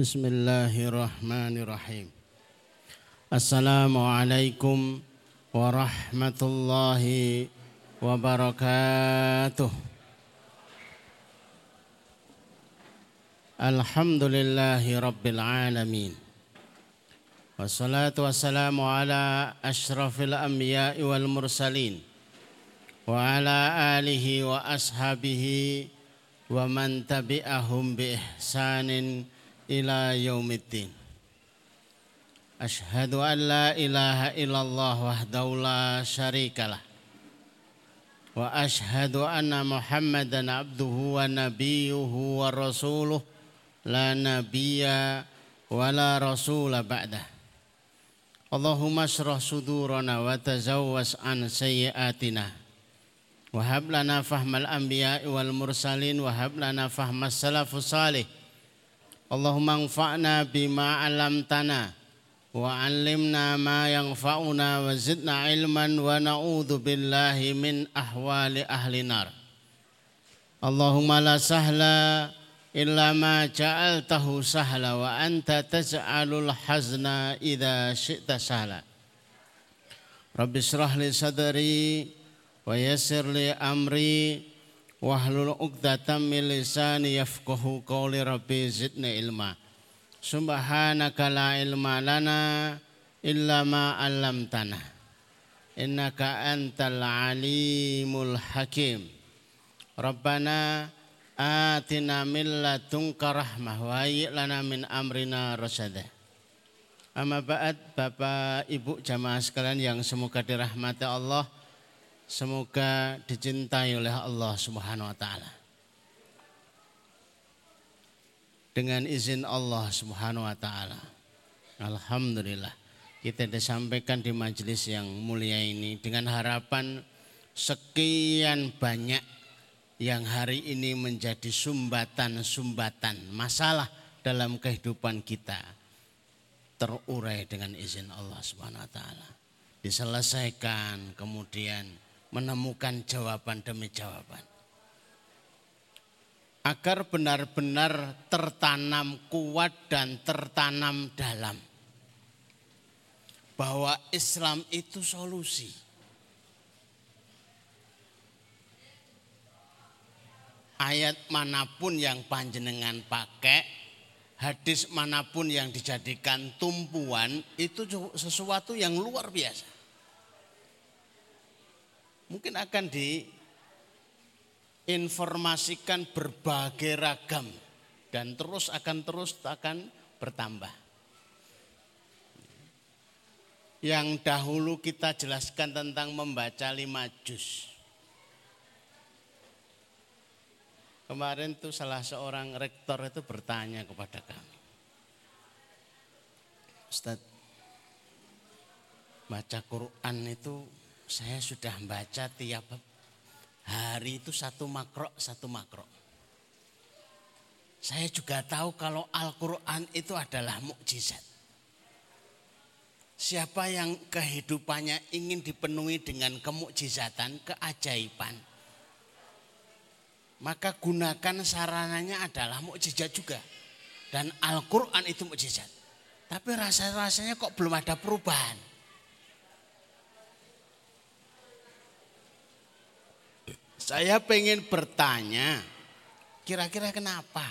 بسم الله الرحمن الرحيم السلام عليكم ورحمة الله وبركاته الحمد لله رب العالمين والصلاة والسلام على أشرف الأنبياء والمرسلين وعلى آله وأصحابه ومن تبعهم بإحسان إلى يوم الدين. أشهد أن لا إله إلا الله وحده لا شريك له. وأشهد أن محمدا عبده ونبيه ورسوله. لا نبي ولا رسول بعده. اللهم اشرح صدورنا وتزوس عن سيئاتنا. وهب لنا فهم الأنبياء والمرسلين. وهب لنا فهم السلف الصالح. Allahumma anfa'na bima 'allamtana wa 'allimna ma yanfa'una wa zidna ilman wa na'udzu billahi min ahwali ahli nar. Allahumma la sahla illa ma ja'altahu sahla wa anta taj'alul hazna idza syi'ta sahla. Rabbi israh li sadri wa yassir li amri wahlul uqdatam min lisani yafqahu qawli rabbi zidni ilma. Subhanaka la ilma lana illa ma 'allamtana. Innaka antal alimul hakim. Rabbana atina min ladunka rahmah wa lana min amrina rasyada. Amma ba'd Bapak Ibu jamaah sekalian yang semoga dirahmati Allah Semoga dicintai oleh Allah Subhanahu wa taala. Dengan izin Allah Subhanahu wa taala. Alhamdulillah kita disampaikan di majelis yang mulia ini dengan harapan sekian banyak yang hari ini menjadi sumbatan-sumbatan masalah dalam kehidupan kita terurai dengan izin Allah Subhanahu wa taala. Diselesaikan kemudian menemukan jawaban demi jawaban. Agar benar-benar tertanam kuat dan tertanam dalam. Bahwa Islam itu solusi. Ayat mana pun yang panjenengan pakai, hadis mana pun yang dijadikan tumpuan, itu sesuatu yang luar biasa mungkin akan diinformasikan berbagai ragam dan terus akan terus akan bertambah. Yang dahulu kita jelaskan tentang membaca lima juz. Kemarin tuh salah seorang rektor itu bertanya kepada kami. Ustaz, baca Quran itu saya sudah baca tiap hari itu satu makro, satu makro. Saya juga tahu kalau Al-Quran itu adalah mukjizat. Siapa yang kehidupannya ingin dipenuhi dengan kemukjizatan, keajaiban. Maka gunakan sarananya adalah mukjizat juga. Dan Al-Quran itu mukjizat. Tapi rasa-rasanya kok belum ada perubahan. Saya pengen bertanya, kira-kira kenapa?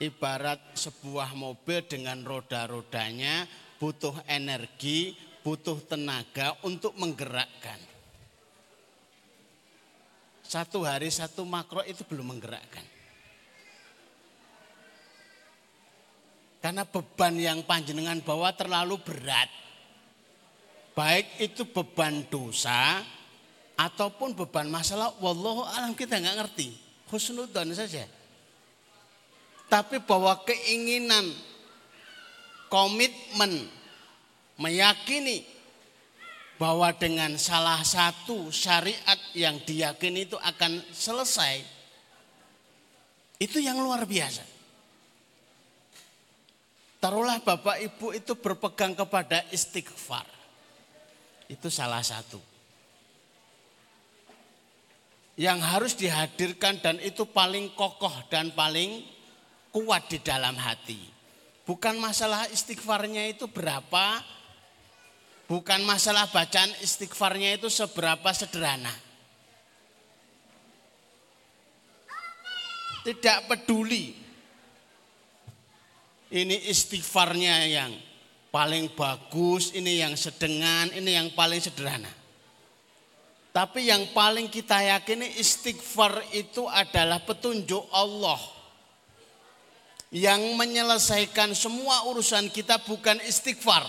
Ibarat sebuah mobil dengan roda-rodanya butuh energi, butuh tenaga untuk menggerakkan. Satu hari satu makro itu belum menggerakkan. Karena beban yang panjenengan bawa terlalu berat. Baik itu beban dosa ataupun beban masalah wallahu alam kita nggak ngerti. Husnudzon saja. Tapi bahwa keinginan komitmen meyakini bahwa dengan salah satu syariat yang diyakini itu akan selesai itu yang luar biasa. Taruhlah Bapak Ibu itu berpegang kepada istighfar. Itu salah satu. yang harus dihadirkan dan itu paling kokoh dan paling kuat di dalam hati. Bukan masalah istighfarnya itu berapa, bukan masalah bacaan istighfarnya itu seberapa sederhana. Tidak peduli ini istighfarnya yang paling bagus, ini yang sedengan, ini yang paling sederhana. Tapi yang paling kita yakini istighfar itu adalah petunjuk Allah. Yang menyelesaikan semua urusan kita bukan istighfar.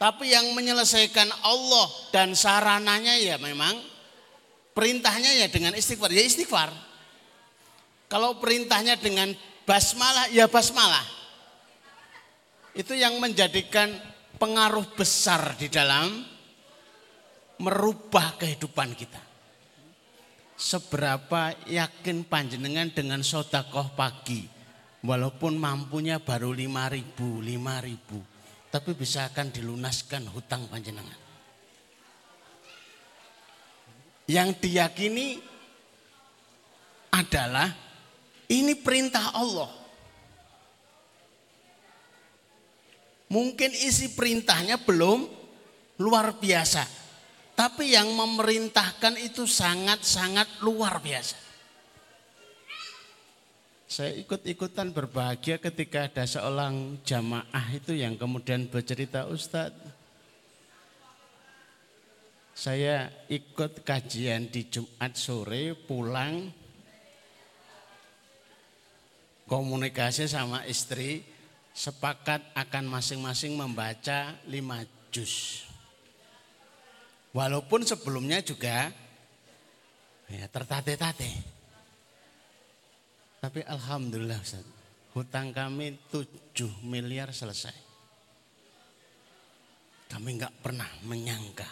Tapi yang menyelesaikan Allah dan sarananya ya memang perintahnya ya dengan istighfar. Ya istighfar. Kalau perintahnya dengan basmalah ya basmalah. Itu yang menjadikan pengaruh besar di dalam merubah kehidupan kita. Seberapa yakin panjenengan dengan sodakoh pagi. Walaupun mampunya baru lima ribu, lima ribu. Tapi bisa akan dilunaskan hutang panjenengan. Yang diyakini adalah ini perintah Allah. Mungkin isi perintahnya belum luar biasa. Tapi yang memerintahkan itu sangat-sangat luar biasa. Saya ikut-ikutan berbahagia ketika ada seorang jamaah itu yang kemudian bercerita Ustadz. Saya ikut kajian di Jumat sore pulang komunikasi sama istri sepakat akan masing-masing membaca lima juz. Walaupun sebelumnya juga ya, tertate-tate. Tapi Alhamdulillah Ustaz, hutang kami 7 miliar selesai. Kami nggak pernah menyangka.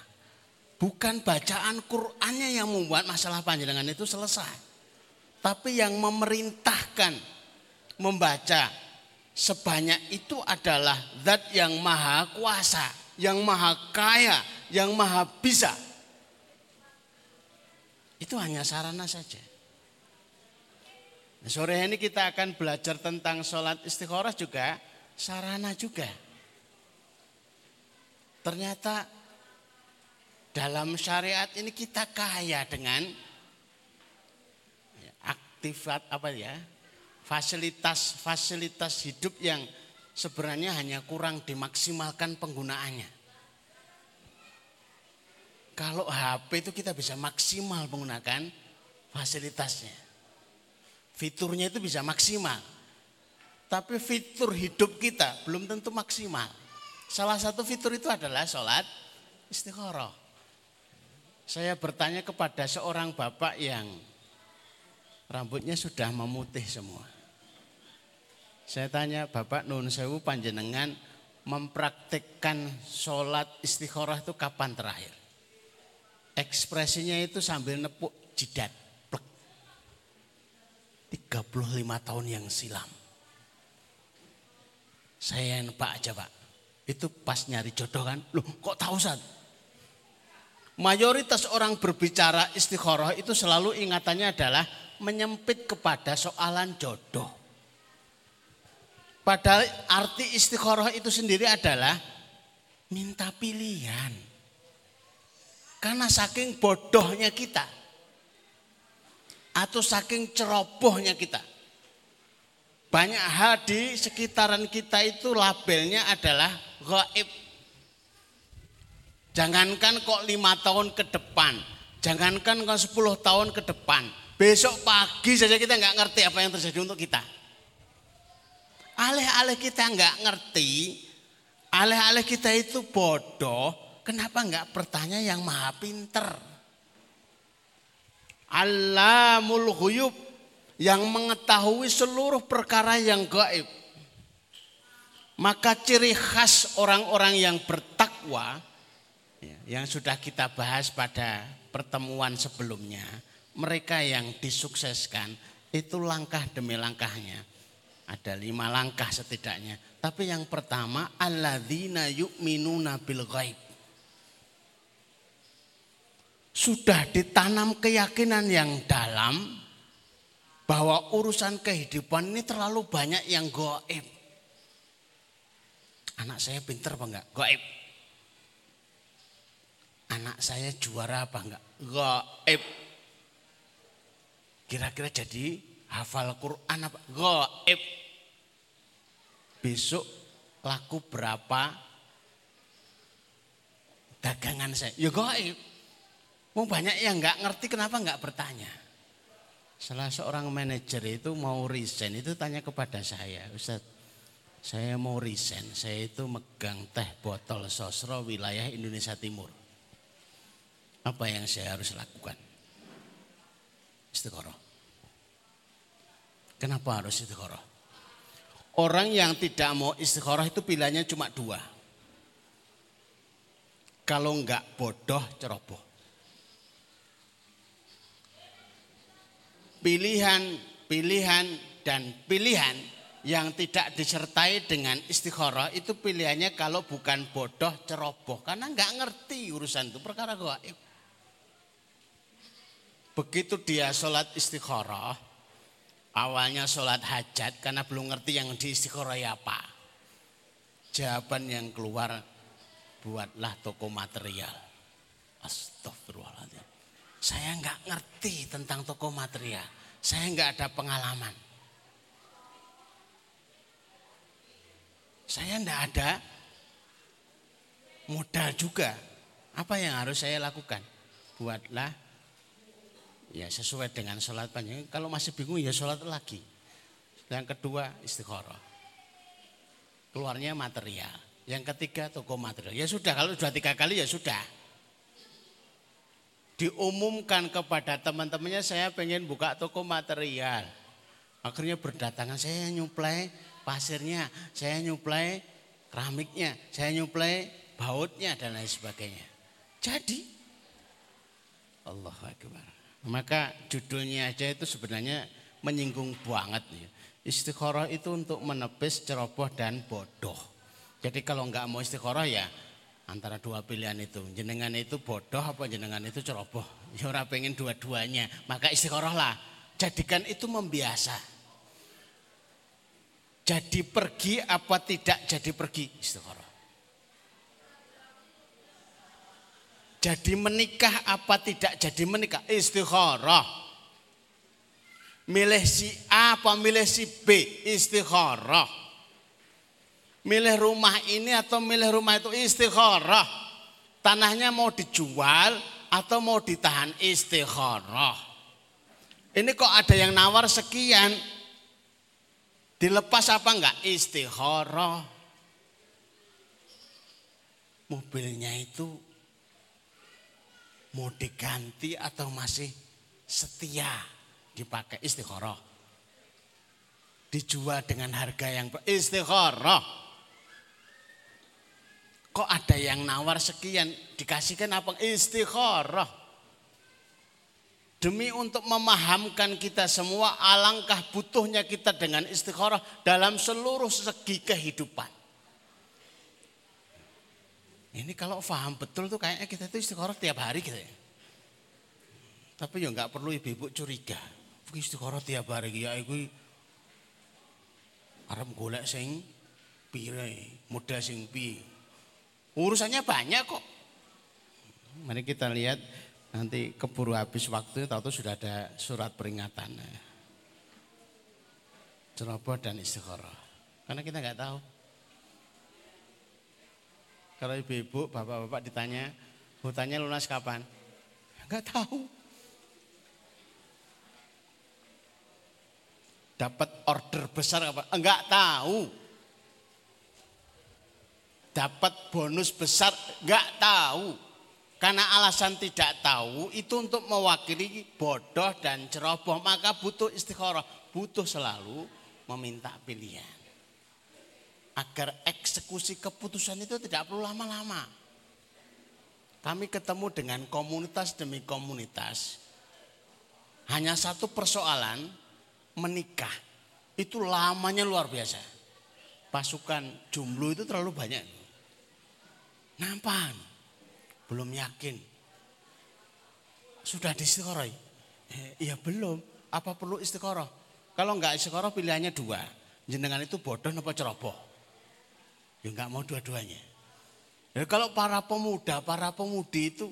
Bukan bacaan Qur'annya yang membuat masalah panjenengan itu selesai. Tapi yang memerintahkan membaca sebanyak itu adalah zat yang maha kuasa, yang maha kaya, yang maha bisa. Itu hanya sarana saja. Nah, sore ini kita akan belajar tentang sholat istikharah juga, sarana juga. Ternyata dalam syariat ini kita kaya dengan aktifat apa ya fasilitas-fasilitas hidup yang sebenarnya hanya kurang dimaksimalkan penggunaannya. Kalau HP itu kita bisa maksimal menggunakan fasilitasnya. Fiturnya itu bisa maksimal. Tapi fitur hidup kita belum tentu maksimal. Salah satu fitur itu adalah sholat istikharah. Saya bertanya kepada seorang bapak yang rambutnya sudah memutih semua. Saya tanya, Bapak Nun Sewu Panjenengan mempraktikkan sholat istikharah itu kapan terakhir? Ekspresinya itu sambil nepuk jidat. Plek. 35 tahun yang silam. Saya nebak aja pak. Itu pas nyari jodoh kan. Loh kok tahu Ustaz? Mayoritas orang berbicara istikharah itu selalu ingatannya adalah menyempit kepada soalan jodoh. Padahal arti istikharah itu sendiri adalah minta pilihan. Karena saking bodohnya kita. Atau saking cerobohnya kita. Banyak hal di sekitaran kita itu labelnya adalah gaib. Jangankan kok lima tahun ke depan. Jangankan kok sepuluh tahun ke depan. Besok pagi saja kita nggak ngerti apa yang terjadi untuk kita. Alih-alih kita nggak ngerti, alih-alih kita itu bodoh, Kenapa enggak bertanya yang maha pinter? Alamul ghuyub yang mengetahui seluruh perkara yang gaib. Maka ciri khas orang-orang yang bertakwa ya, yang sudah kita bahas pada pertemuan sebelumnya, mereka yang disukseskan itu langkah demi langkahnya. Ada lima langkah setidaknya. Tapi yang pertama, alladzina yu'minuna bil ghaib sudah ditanam keyakinan yang dalam bahwa urusan kehidupan ini terlalu banyak yang goib. Anak saya pinter apa enggak? Goib. Anak saya juara apa enggak? Goib. Kira-kira jadi hafal Quran apa? Goib. Besok laku berapa dagangan saya? Ya goib. Mau banyak yang enggak ngerti kenapa enggak bertanya. Salah seorang manajer itu mau resign itu tanya kepada saya, Ustaz, saya mau resign, saya itu megang teh botol sosro wilayah Indonesia Timur. Apa yang saya harus lakukan? Istiqoroh. Kenapa harus istiqoroh? Orang yang tidak mau istiqoroh itu pilihannya cuma dua. Kalau enggak bodoh, ceroboh. pilihan, pilihan, dan pilihan yang tidak disertai dengan istikharah itu pilihannya kalau bukan bodoh ceroboh karena nggak ngerti urusan itu perkara gaib. Begitu dia sholat istikharah, awalnya sholat hajat karena belum ngerti yang di istikharah apa. Jawaban yang keluar buatlah toko material. Astagfirullahaladzim. Saya nggak ngerti tentang toko material. Saya nggak ada pengalaman. Saya nggak ada modal juga. Apa yang harus saya lakukan? Buatlah ya sesuai dengan sholat panjang. Kalau masih bingung ya sholat lagi. Yang kedua istikharah. Keluarnya material. Yang ketiga toko material. Ya sudah kalau sudah tiga kali ya sudah diumumkan kepada teman-temannya saya pengen buka toko material. Akhirnya berdatangan saya nyuplai pasirnya, saya nyuplai keramiknya, saya nyuplai bautnya dan lain sebagainya. Jadi Allah Akbar. Maka judulnya aja itu sebenarnya menyinggung banget ya. Istikharah itu untuk menepis ceroboh dan bodoh. Jadi kalau nggak mau istikharah ya antara dua pilihan itu. Jenengan itu bodoh apa jenengan itu ceroboh. Ya orang pengen dua-duanya. Maka istiqoroh lah. Jadikan itu membiasa. Jadi pergi apa tidak jadi pergi istiqoroh. Jadi menikah apa tidak jadi menikah istikharah. Milih si A apa milih si B istikharah milih rumah ini atau milih rumah itu istikharah. Tanahnya mau dijual atau mau ditahan istikharah. Ini kok ada yang nawar sekian. Dilepas apa enggak? Istikharah. Mobilnya itu mau diganti atau masih setia dipakai istikharah. Dijual dengan harga yang istikharah. Kok ada yang nawar sekian dikasihkan apa? Istikharah. Demi untuk memahamkan kita semua alangkah butuhnya kita dengan istikharah dalam seluruh segi kehidupan. Ini kalau paham betul tuh kayaknya kita itu istikharah tiap hari gitu ya. Tapi ya nggak perlu ibu-ibu curiga. Istikharah tiap hari ya iku arep golek sing pire, muda sing piye. Urusannya banyak kok. Mari kita lihat nanti keburu habis waktu tahu sudah ada surat peringatan. Ceroboh dan istikharah. Karena kita nggak tahu. Kalau ibu-ibu, bapak-bapak ditanya, hutannya lunas kapan? Nggak tahu. Dapat order besar apa? Enggak tahu dapat bonus besar nggak tahu karena alasan tidak tahu itu untuk mewakili bodoh dan ceroboh maka butuh istikharah butuh selalu meminta pilihan agar eksekusi keputusan itu tidak perlu lama-lama kami ketemu dengan komunitas demi komunitas hanya satu persoalan menikah itu lamanya luar biasa pasukan jumlah itu terlalu banyak Nampan. Belum yakin. sudah diistiqoroh? Eh, iya belum. Apa perlu istiqoroh? Kalau enggak istiqoroh pilihannya dua. Jenengan itu bodoh apa ceroboh? Ya enggak mau dua-duanya. Ya, kalau para pemuda, para pemudi itu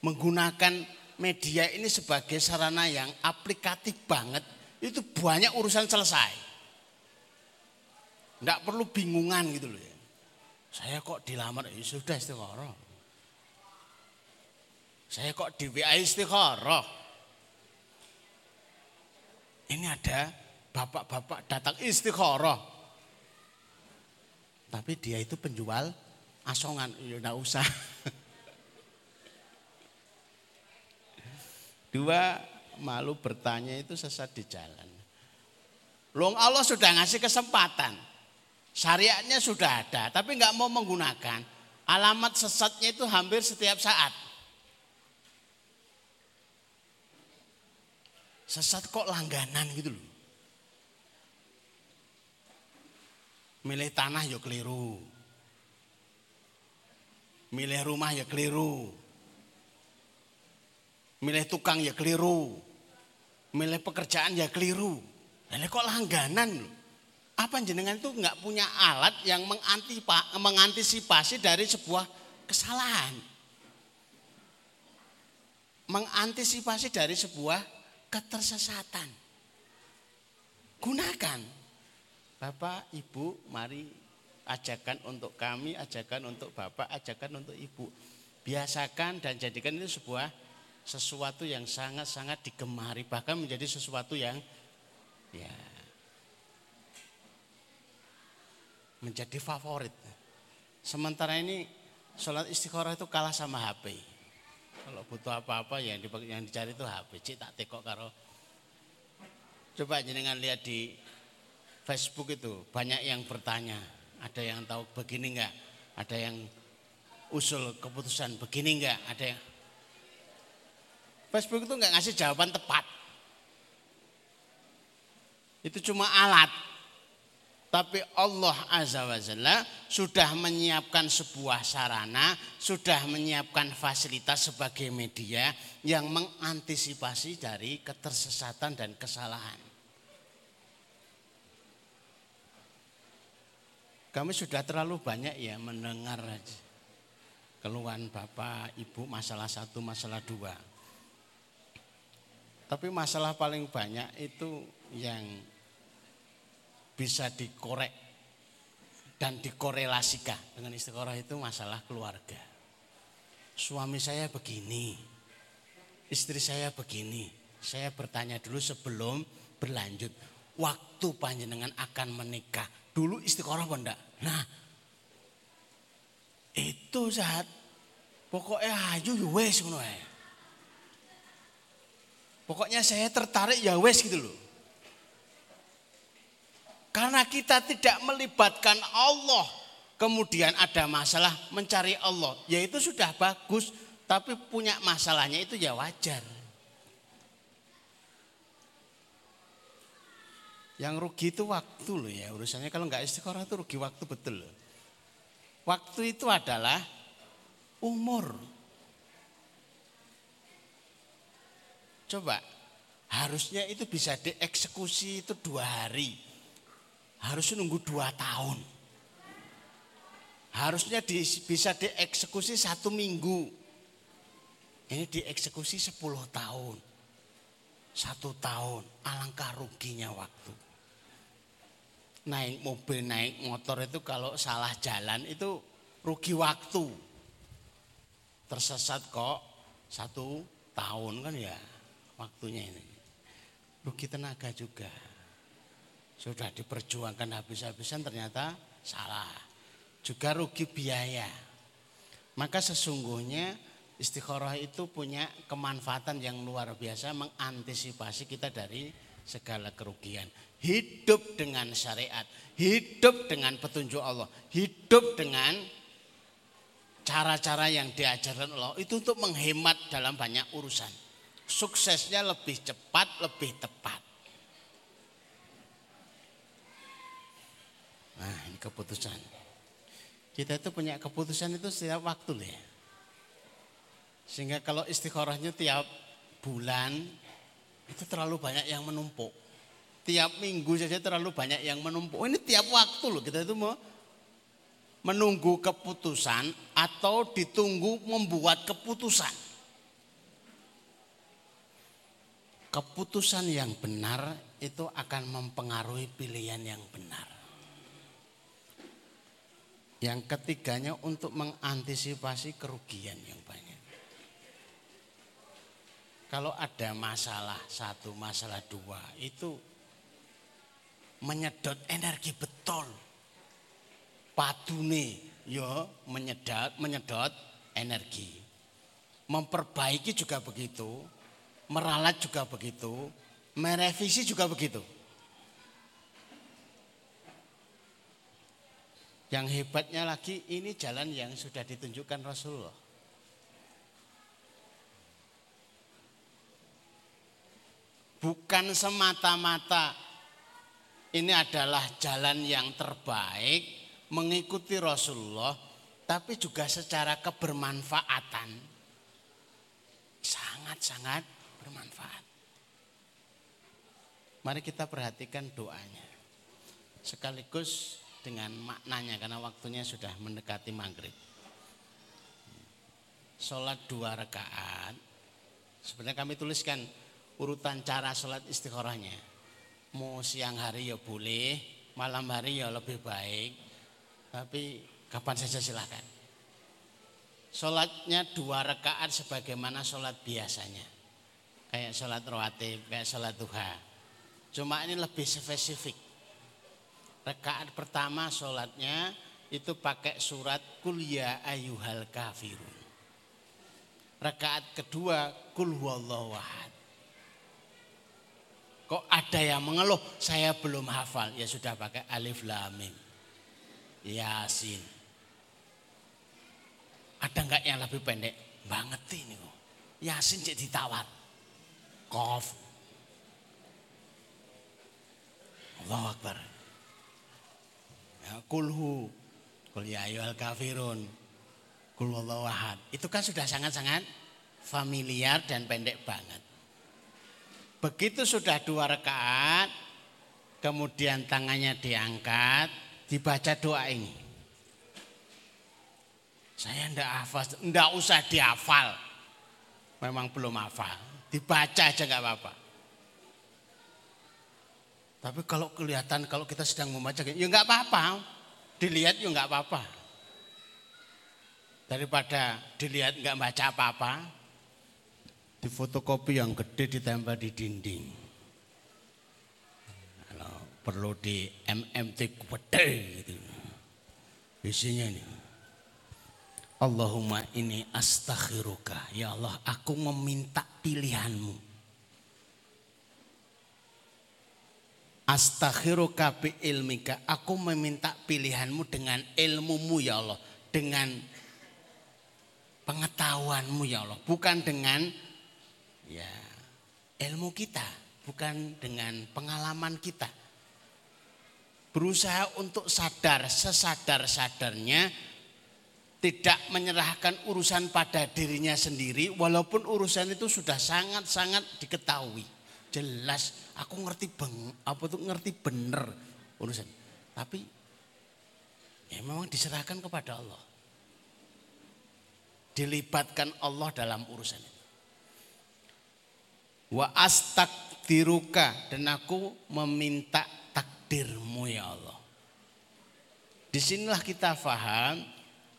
menggunakan media ini sebagai sarana yang aplikatif banget, itu banyak urusan selesai. Enggak perlu bingungan gitu loh ya. Saya kok dilamar, ya sudah istiqoroh. Saya kok di WA istiqoroh. Ini ada bapak-bapak datang istiqoroh. Tapi dia itu penjual asongan, ya enggak usah. Dua, malu bertanya itu sesat di jalan. Long Allah sudah ngasih kesempatan. Syariatnya sudah ada, tapi nggak mau menggunakan. Alamat sesatnya itu hampir setiap saat. Sesat kok langganan gitu loh. Milih tanah ya keliru. Milih rumah ya keliru. Milih tukang ya keliru. Milih pekerjaan ya keliru. Lalu kok langganan. Apa jenengan itu nggak punya alat yang mengantisipasi dari sebuah kesalahan. Mengantisipasi dari sebuah ketersesatan. Gunakan. Bapak, Ibu, mari ajakan untuk kami, ajakan untuk Bapak, ajakan untuk Ibu. Biasakan dan jadikan itu sebuah sesuatu yang sangat-sangat digemari bahkan menjadi sesuatu yang ya menjadi favorit. Sementara ini sholat istiqoroh itu kalah sama HP. Kalau butuh apa-apa yang, yang dicari itu HP. Cik tak tekok karo. Coba jenengan lihat di Facebook itu banyak yang bertanya. Ada yang tahu begini enggak? Ada yang usul keputusan begini enggak? Ada yang Facebook itu nggak ngasih jawaban tepat. Itu cuma alat. Tapi Allah Azza wa Jalla sudah menyiapkan sebuah sarana, sudah menyiapkan fasilitas sebagai media yang mengantisipasi dari ketersesatan dan kesalahan. Kami sudah terlalu banyak ya mendengar keluhan Bapak, Ibu masalah satu, masalah dua. Tapi masalah paling banyak itu yang bisa dikorek dan dikorelasikan dengan istiqoroh itu masalah keluarga. Suami saya begini, istri saya begini. Saya bertanya dulu sebelum berlanjut. Waktu panjenengan akan menikah. Dulu istiqoroh apa enggak? Nah, itu saat pokoknya ayo wes ngono Pokoknya saya tertarik ya wes gitu loh. Karena kita tidak melibatkan Allah. Kemudian ada masalah mencari Allah. Ya itu sudah bagus. Tapi punya masalahnya itu ya wajar. Yang rugi itu waktu loh ya. Urusannya kalau nggak istiqorah itu rugi waktu betul loh. Waktu itu adalah umur. Coba, harusnya itu bisa dieksekusi itu dua hari. Harus nunggu dua tahun. Harusnya di, bisa dieksekusi satu minggu. Ini dieksekusi sepuluh tahun. Satu tahun, alangkah ruginya waktu. Naik mobil, naik motor itu kalau salah jalan itu rugi waktu. Tersesat kok satu tahun kan ya waktunya ini. Rugi tenaga juga. Sudah diperjuangkan habis-habisan ternyata salah. Juga rugi biaya. Maka sesungguhnya istikharah itu punya kemanfaatan yang luar biasa mengantisipasi kita dari segala kerugian. Hidup dengan syariat, hidup dengan petunjuk Allah, hidup dengan cara-cara yang diajarkan Allah itu untuk menghemat dalam banyak urusan suksesnya lebih cepat, lebih tepat. Nah, ini keputusan. Kita itu punya keputusan itu setiap waktu ya. Sehingga kalau istikharahnya tiap bulan itu terlalu banyak yang menumpuk. Tiap minggu saja terlalu banyak yang menumpuk. Oh, ini tiap waktu loh kita itu mau menunggu keputusan atau ditunggu membuat keputusan. Keputusan yang benar itu akan mempengaruhi pilihan yang benar. Yang ketiganya untuk mengantisipasi kerugian yang banyak. Kalau ada masalah satu, masalah dua, itu menyedot energi betul. Padune yo menyedot, menyedot energi. Memperbaiki juga begitu, meralat juga begitu, merevisi juga begitu. Yang hebatnya lagi ini jalan yang sudah ditunjukkan Rasulullah. Bukan semata-mata ini adalah jalan yang terbaik mengikuti Rasulullah, tapi juga secara kebermanfaatan sangat-sangat bermanfaat. Mari kita perhatikan doanya. Sekaligus dengan maknanya karena waktunya sudah mendekati maghrib. Sholat dua rakaat. Sebenarnya kami tuliskan urutan cara sholat istikharahnya. Mau siang hari ya boleh, malam hari ya lebih baik. Tapi kapan saja silahkan. Sholatnya dua rakaat sebagaimana sholat biasanya. Kayak sholat rawatib, kayak sholat duha. Cuma ini lebih spesifik. Rekaat pertama sholatnya itu pakai surat kuliah ya ayuhal kafirun. Rekaat kedua kul wahad. Kok ada yang mengeluh saya belum hafal ya sudah pakai alif lamim. Yasin. Ada enggak yang lebih pendek? Banget ini kok. Yasin jadi tawar. Kof Allahu Akbar. Ya, kulhu. Kul ya ayyuhal kafirun. Kul ahad. Itu kan sudah sangat-sangat familiar dan pendek banget. Begitu sudah dua rakaat, kemudian tangannya diangkat, dibaca doa ini. Saya ndak hafal, ndak usah dihafal. Memang belum hafal. Dibaca aja nggak apa-apa. Tapi kalau kelihatan kalau kita sedang membaca, ya nggak apa-apa. Dilihat ya nggak apa-apa. Daripada dilihat nggak baca apa-apa, di fotokopi yang gede ditempel di dinding. Kalau perlu di MMT gede gitu. Isinya ini. Allahumma ini astakhiruka. Ya Allah, aku meminta pilihanmu Astakhiruka bi ilmika. Aku meminta pilihanmu dengan ilmumu ya Allah. Dengan pengetahuanmu ya Allah. Bukan dengan ya ilmu kita. Bukan dengan pengalaman kita. Berusaha untuk sadar sesadar-sadarnya tidak menyerahkan urusan pada dirinya sendiri walaupun urusan itu sudah sangat-sangat diketahui jelas aku ngerti beng apa tuh ngerti bener urusan tapi ya memang diserahkan kepada Allah dilibatkan Allah dalam urusan itu wa astakdiruka dan aku meminta takdirmu ya Allah di sinilah kita faham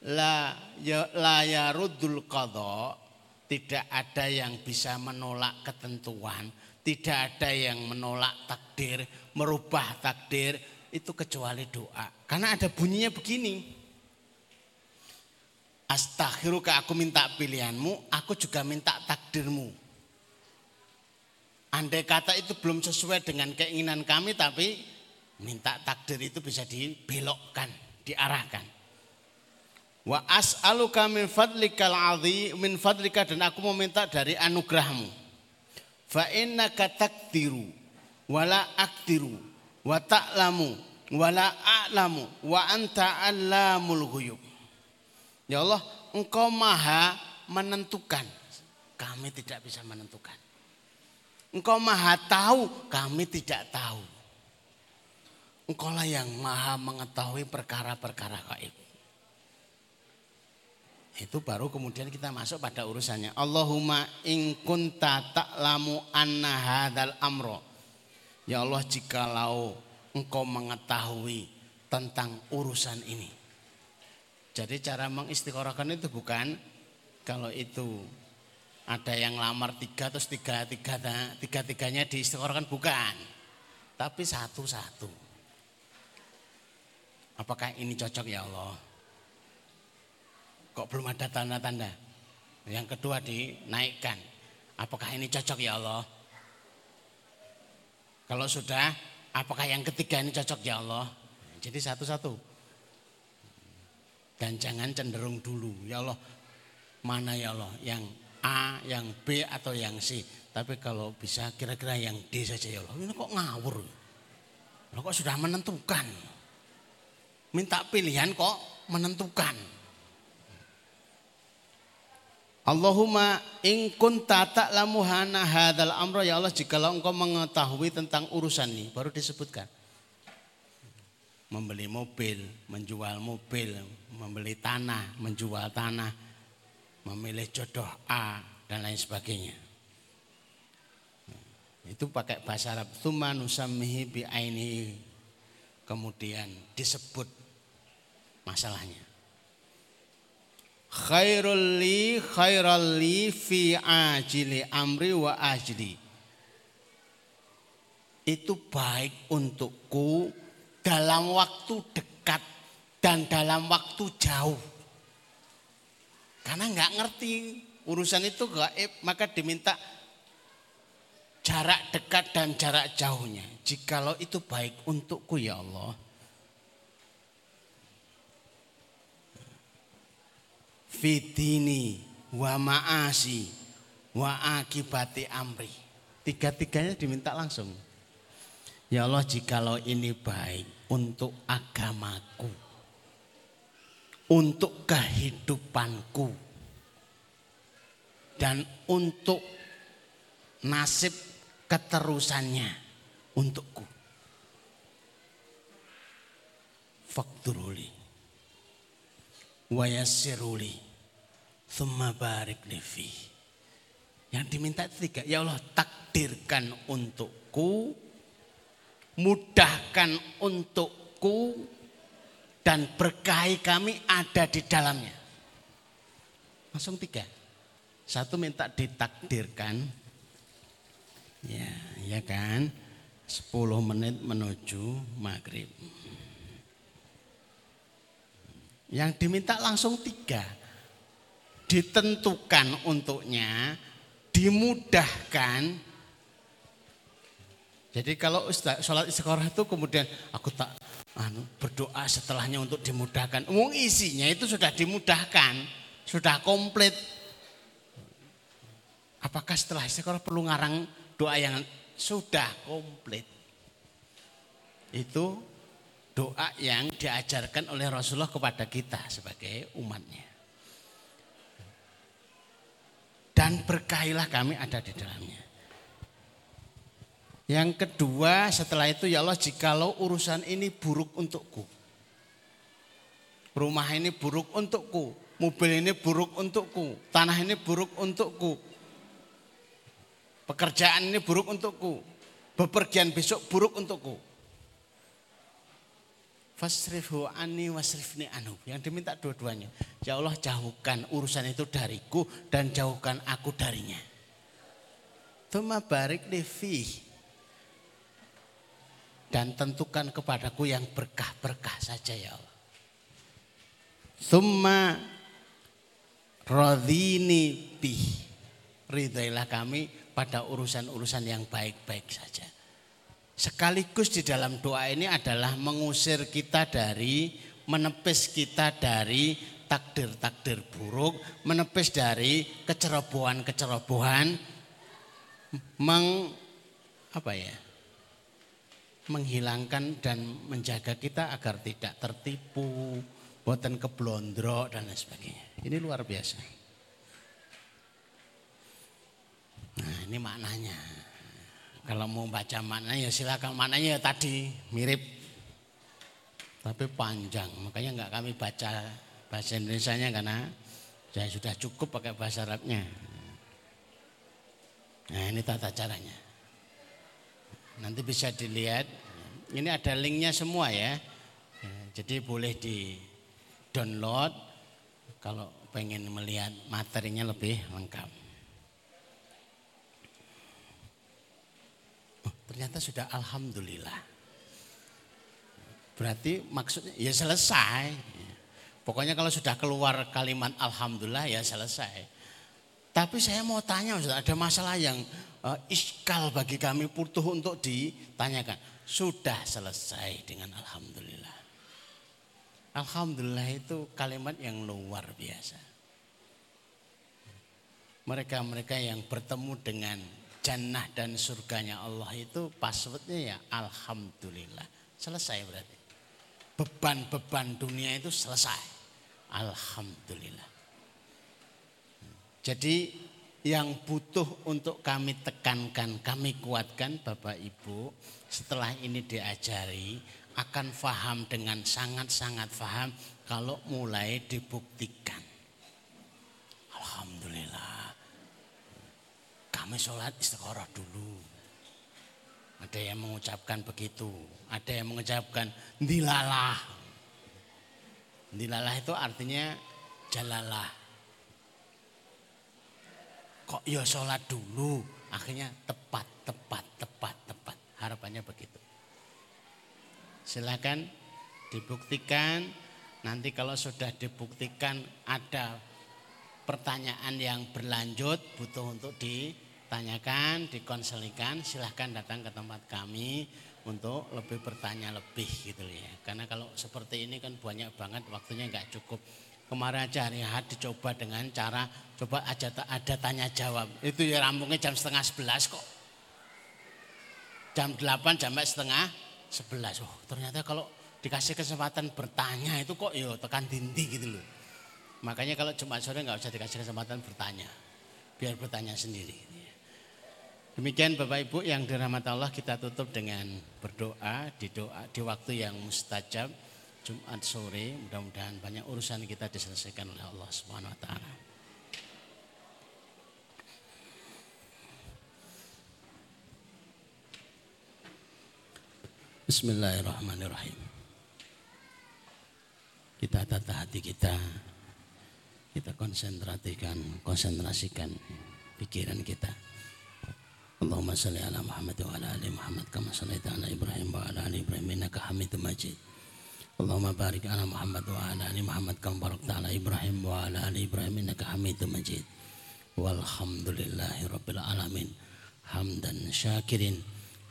la ya, la yarudul qadha tidak ada yang bisa menolak ketentuan tidak ada yang menolak takdir, merubah takdir itu kecuali doa. Karena ada bunyinya begini. Astagfiruka aku minta pilihanmu, aku juga minta takdirmu. Andai kata itu belum sesuai dengan keinginan kami tapi minta takdir itu bisa dibelokkan, diarahkan. Wa as'aluka min fadlikal adhi min fadlika dan aku meminta dari anugerahmu fa innaka takdiru wala aktiru wa ta'lamu wala a'lamu wa anta allamul ghuyub ya Allah engkau maha menentukan. Kami tidak bisa menentukan. Engkau maha tahu, kami tidak tahu. Engkau lah yang maha mengetahui perkara-perkara gaib. Itu baru kemudian kita masuk pada urusannya. Allahumma in kunta ta'lamu anna hadal amro. Ya Allah jikalau engkau mengetahui tentang urusan ini. Jadi cara mengistiqorohkan itu bukan kalau itu ada yang lamar tiga terus tiga tiga tiga tiganya diistiqorohkan bukan, tapi satu satu. Apakah ini cocok ya Allah? Kok belum ada tanda-tanda? Yang kedua dinaikkan. Apakah ini cocok ya Allah? Kalau sudah, apakah yang ketiga ini cocok ya Allah? Jadi satu-satu. Dan jangan cenderung dulu. Ya Allah, mana ya Allah? Yang A, yang B atau yang C. Tapi kalau bisa kira-kira yang D saja ya Allah. Ini kok ngawur? Lo kok sudah menentukan? Minta pilihan kok menentukan. Allahumma in kunta ta'lamu hana hadzal amra ya Allah jikalau engkau mengetahui tentang urusan ini baru disebutkan. Membeli mobil, menjual mobil, membeli tanah, menjual tanah, memilih jodoh A dan lain sebagainya. Itu pakai bahasa Arab. Nusammihi bi aini. Kemudian disebut masalahnya khairul li khairal li fi ajili amri wa ajli itu baik untukku dalam waktu dekat dan dalam waktu jauh karena nggak ngerti urusan itu gaib maka diminta jarak dekat dan jarak jauhnya jikalau itu baik untukku ya Allah fitini wa ma'asi wa akibati amri. Tiga-tiganya diminta langsung. Ya Allah jikalau ini baik untuk agamaku. Untuk kehidupanku. Dan untuk nasib keterusannya untukku. Fakturuli. Wayasiruli Thumma barik lifi. Yang diminta tiga. Ya Allah takdirkan untukku. Mudahkan untukku. Dan berkahi kami ada di dalamnya. Langsung tiga. Satu minta ditakdirkan. Ya, ya kan. Sepuluh menit menuju maghrib. Yang diminta langsung tiga ditentukan untuknya, dimudahkan. Jadi kalau Ustaz, sholat istiqoroh itu kemudian aku tak anu, berdoa setelahnya untuk dimudahkan. Umum isinya itu sudah dimudahkan, sudah komplit. Apakah setelah istiqoroh perlu ngarang doa yang sudah komplit? Itu doa yang diajarkan oleh Rasulullah kepada kita sebagai umatnya. dan berkahilah kami ada di dalamnya. Yang kedua setelah itu ya Allah jikalau urusan ini buruk untukku. Rumah ini buruk untukku, mobil ini buruk untukku, tanah ini buruk untukku. Pekerjaan ini buruk untukku, bepergian besok buruk untukku Fasrifhu ani wasrifni anu. Yang diminta dua-duanya. Ya Allah jauhkan urusan itu dariku dan jauhkan aku darinya. Tuma barik levi. Dan tentukan kepadaku yang berkah-berkah saja ya Allah. Tuma rodini bih. Ridailah kami pada urusan-urusan yang baik-baik saja. Sekaligus di dalam doa ini adalah mengusir kita dari, menepis kita dari takdir-takdir buruk, menepis dari kecerobohan-kecerobohan, meng apa ya? Menghilangkan dan menjaga kita agar tidak tertipu, buatan keblondro dan lain sebagainya. Ini luar biasa. ini maknanya. Kalau mau baca maknanya ya silakan maknanya ya tadi mirip tapi panjang. Makanya nggak kami baca bahasa Indonesia-nya karena saya sudah cukup pakai bahasa Arabnya. Nah ini tata caranya. Nanti bisa dilihat. Ini ada linknya semua ya. Jadi boleh di download kalau pengen melihat materinya lebih lengkap. Oh, ternyata sudah alhamdulillah. Berarti maksudnya ya selesai. Pokoknya kalau sudah keluar kalimat alhamdulillah ya selesai. Tapi saya mau tanya ada masalah yang uh, iskal bagi kami butuh untuk ditanyakan. Sudah selesai dengan alhamdulillah. Alhamdulillah itu kalimat yang luar biasa. Mereka-mereka yang bertemu dengan jannah dan surganya Allah itu passwordnya ya Alhamdulillah. Selesai berarti. Beban-beban dunia itu selesai. Alhamdulillah. Jadi yang butuh untuk kami tekankan, kami kuatkan Bapak Ibu setelah ini diajari akan faham dengan sangat-sangat faham kalau mulai dibuktikan. Alhamdulillah. Kami sholat istiqoroh dulu. Ada yang mengucapkan begitu. Ada yang mengucapkan dilalah. Dilalah itu artinya jalalah kok ya sholat dulu. Akhirnya tepat, tepat, tepat, tepat. Harapannya begitu. Silakan dibuktikan. Nanti kalau sudah dibuktikan ada pertanyaan yang berlanjut butuh untuk ditanyakan, dikonselikan, silahkan datang ke tempat kami untuk lebih bertanya lebih gitu ya. Karena kalau seperti ini kan banyak banget waktunya nggak cukup. Kemarin aja hari Ahad dicoba dengan cara coba aja ada tanya jawab. Itu ya rampungnya jam setengah sebelas kok. Jam delapan jam setengah sebelas. Oh ternyata kalau dikasih kesempatan bertanya itu kok yo ya tekan dindi gitu loh. Makanya kalau Jumat sore nggak usah dikasih kesempatan bertanya. Biar bertanya sendiri. Demikian Bapak Ibu yang dirahmati Allah kita tutup dengan berdoa di doa di waktu yang mustajab. Jumat sore mudah-mudahan banyak urusan kita diselesaikan oleh Allah Subhanahu wa taala. Bismillahirrahmanirrahim. Kita tata hati kita. Kita konsentrasikan, konsentrasikan pikiran kita. Allahumma salli ala Muhammad wa ala ali Muhammad kama sallaita ala Ibrahim wa ala ali Ibrahim innaka Hamidum Majid. Allahumma barik ala Muhammad wa ala ali Muhammad kama barakta ala Ibrahim wa ala ali Ibrahim innaka Hamidum Majid. Walhamdulillahi rabbil alamin. Hamdan syakirin,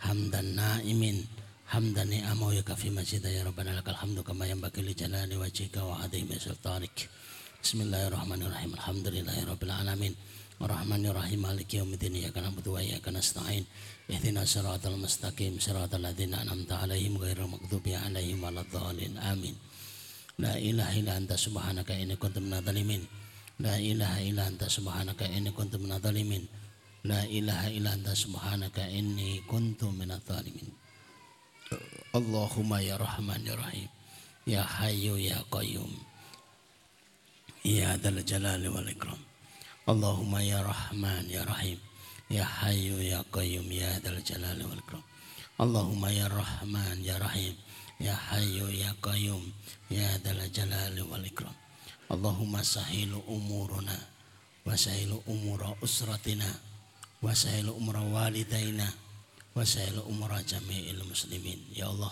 hamdan naimin, hamdan ni'amahu yakafi majid ya rabbana lakal hamdu kama yanbaghi li jalali wajhika wa adhimi sultanik. Bismillahirrahmanirrahim. Alhamdulillahi rabbil alamin. Ar-Rahmanir-Rahim. Maliki yaumiddin. Iyyaka na'budu wa iyyaka nasta'in. Ihdinas siratal mustaqim. Siratal ladzina an'amta 'alaihim ghairil maghdubi 'alaihim waladdallin. Amin. La ilaha illa anta subhanaka inni kuntu minadh-dhalimin La ilaha illa anta subhanaka inni kuntu minadh-dhalimin La ilaha illa anta subhanaka inni kuntu minadh-dhalimin Allahumma ya Rahman ya Rahim. Ya Hayyu ya Qayyum Ya Dzal Jalali wal Ikram. Allahumma ya Rahman ya Rahim. Ya Hayyu ya Qayyum ya Dal Jalali wal Ikram. Allahumma ya Rahman ya Rahim. Ya Hayyu ya Qayyum ya Dal Jalali wal Ikram. Allahumma sahilu umuruna wa sahilu umura usratina wa sahilu umura walidaina wa sahilu umura jami'il muslimin. Ya Allah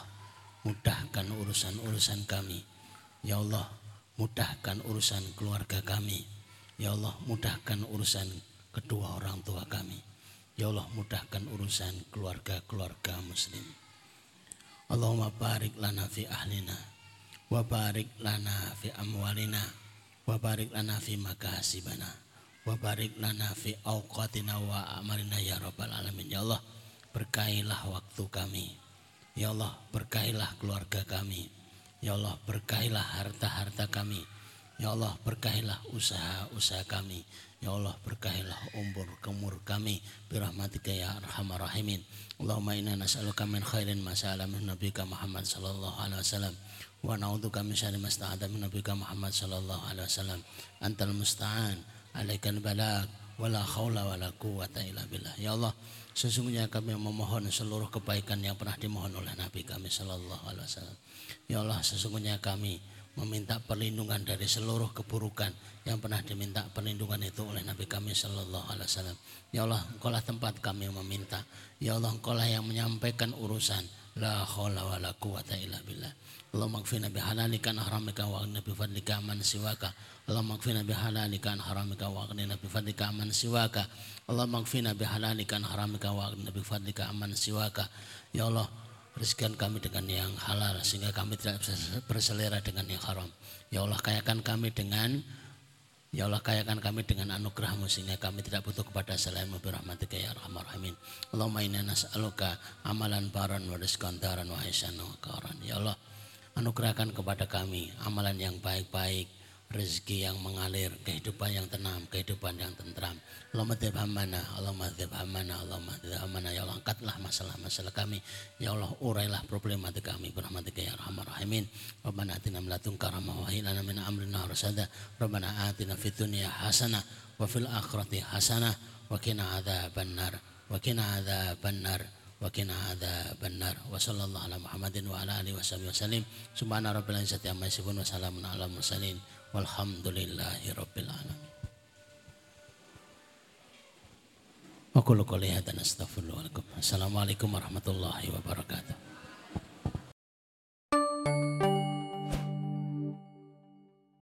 mudahkan urusan-urusan kami. Ya Allah mudahkan urusan keluarga kami Ya Allah mudahkan urusan kedua orang tua kami. Ya Allah mudahkan urusan keluarga-keluarga muslim. Allahumma barik lana fi ahlina wa barik lana fi amwalina wa barik lana fi makasibana wa barik lana fi awqatina wa amalina ya rabbal alamin. Ya Allah berkailah waktu kami. Ya Allah berkailah keluarga kami. Ya Allah berkailah harta-harta kami. Ya Allah berkahilah usaha-usaha kami. Ya Allah berkahilah umur kemur kami birahmatika ya arhamar rahimin. Allahumma inna nas'aluka min khairin ma min nabika Muhammad sallallahu alaihi wasallam wa na'udzubika min syarri ma min nabika Muhammad sallallahu alaihi wasallam. Antal musta'an, alaikal balag, wala haula wala quwata illa billah. Ya Allah, sesungguhnya kami memohon seluruh kebaikan yang pernah dimohon oleh Nabi kami sallallahu alaihi wasallam. Ya Allah, sesungguhnya kami meminta perlindungan dari seluruh keburukan yang pernah diminta perlindungan itu oleh Nabi kami Shallallahu Alaihi Wasallam. Ya Allah, Engkaulah tempat kami meminta. Ya Allah, Engkaulah yang menyampaikan urusan. La haula wa la quwata illa billah. Allahumma kfina bihalalika an haramika wa aghnina bi fadlika man siwaka. Allahumma kfina bihalalika an haramika wa aghnina bi fadlika man siwaka. Allahumma kfina bihalalika an haramika wa aghnina bi fadlika man siwaka. Ya Allah, Rezekikan kami dengan yang halal sehingga kami tidak berselera dengan yang haram. Ya Allah kayakan kami dengan Ya Allah kayakan kami dengan anugerahmu sehingga kami tidak butuh kepada selainmu birahmatika ya arhamar rahimin. Allahumma inna nas'aluka amalan baran wa rizqan daran wa wa karan. Ya Allah anugerahkan kepada kami amalan yang baik-baik rezeki yang mengalir, kehidupan yang tenang, kehidupan yang tentram. Allahumma mana, Allahumma mana, Allahumma mana. Ya Allah angkatlah masalah-masalah kami. Ya Allah urailah problematik kami. Berahmatika ya rahman rahimin. Rabbana atina min ladunka rahmah wa hilana min amrina rasada. Rabbana atina fid dunya hasanah wa fil akhirati hasanah wa qina adzaban nar. Wa qina adzaban nar. وقنا عذاب النار وصلى الله على محمد وعلى اله وصحبه وسلم سبحان رب العزه عما يصفون وسلام على المرسلين walhamdulillahi rabbil Assalamualaikum warahmatullahi wabarakatuh.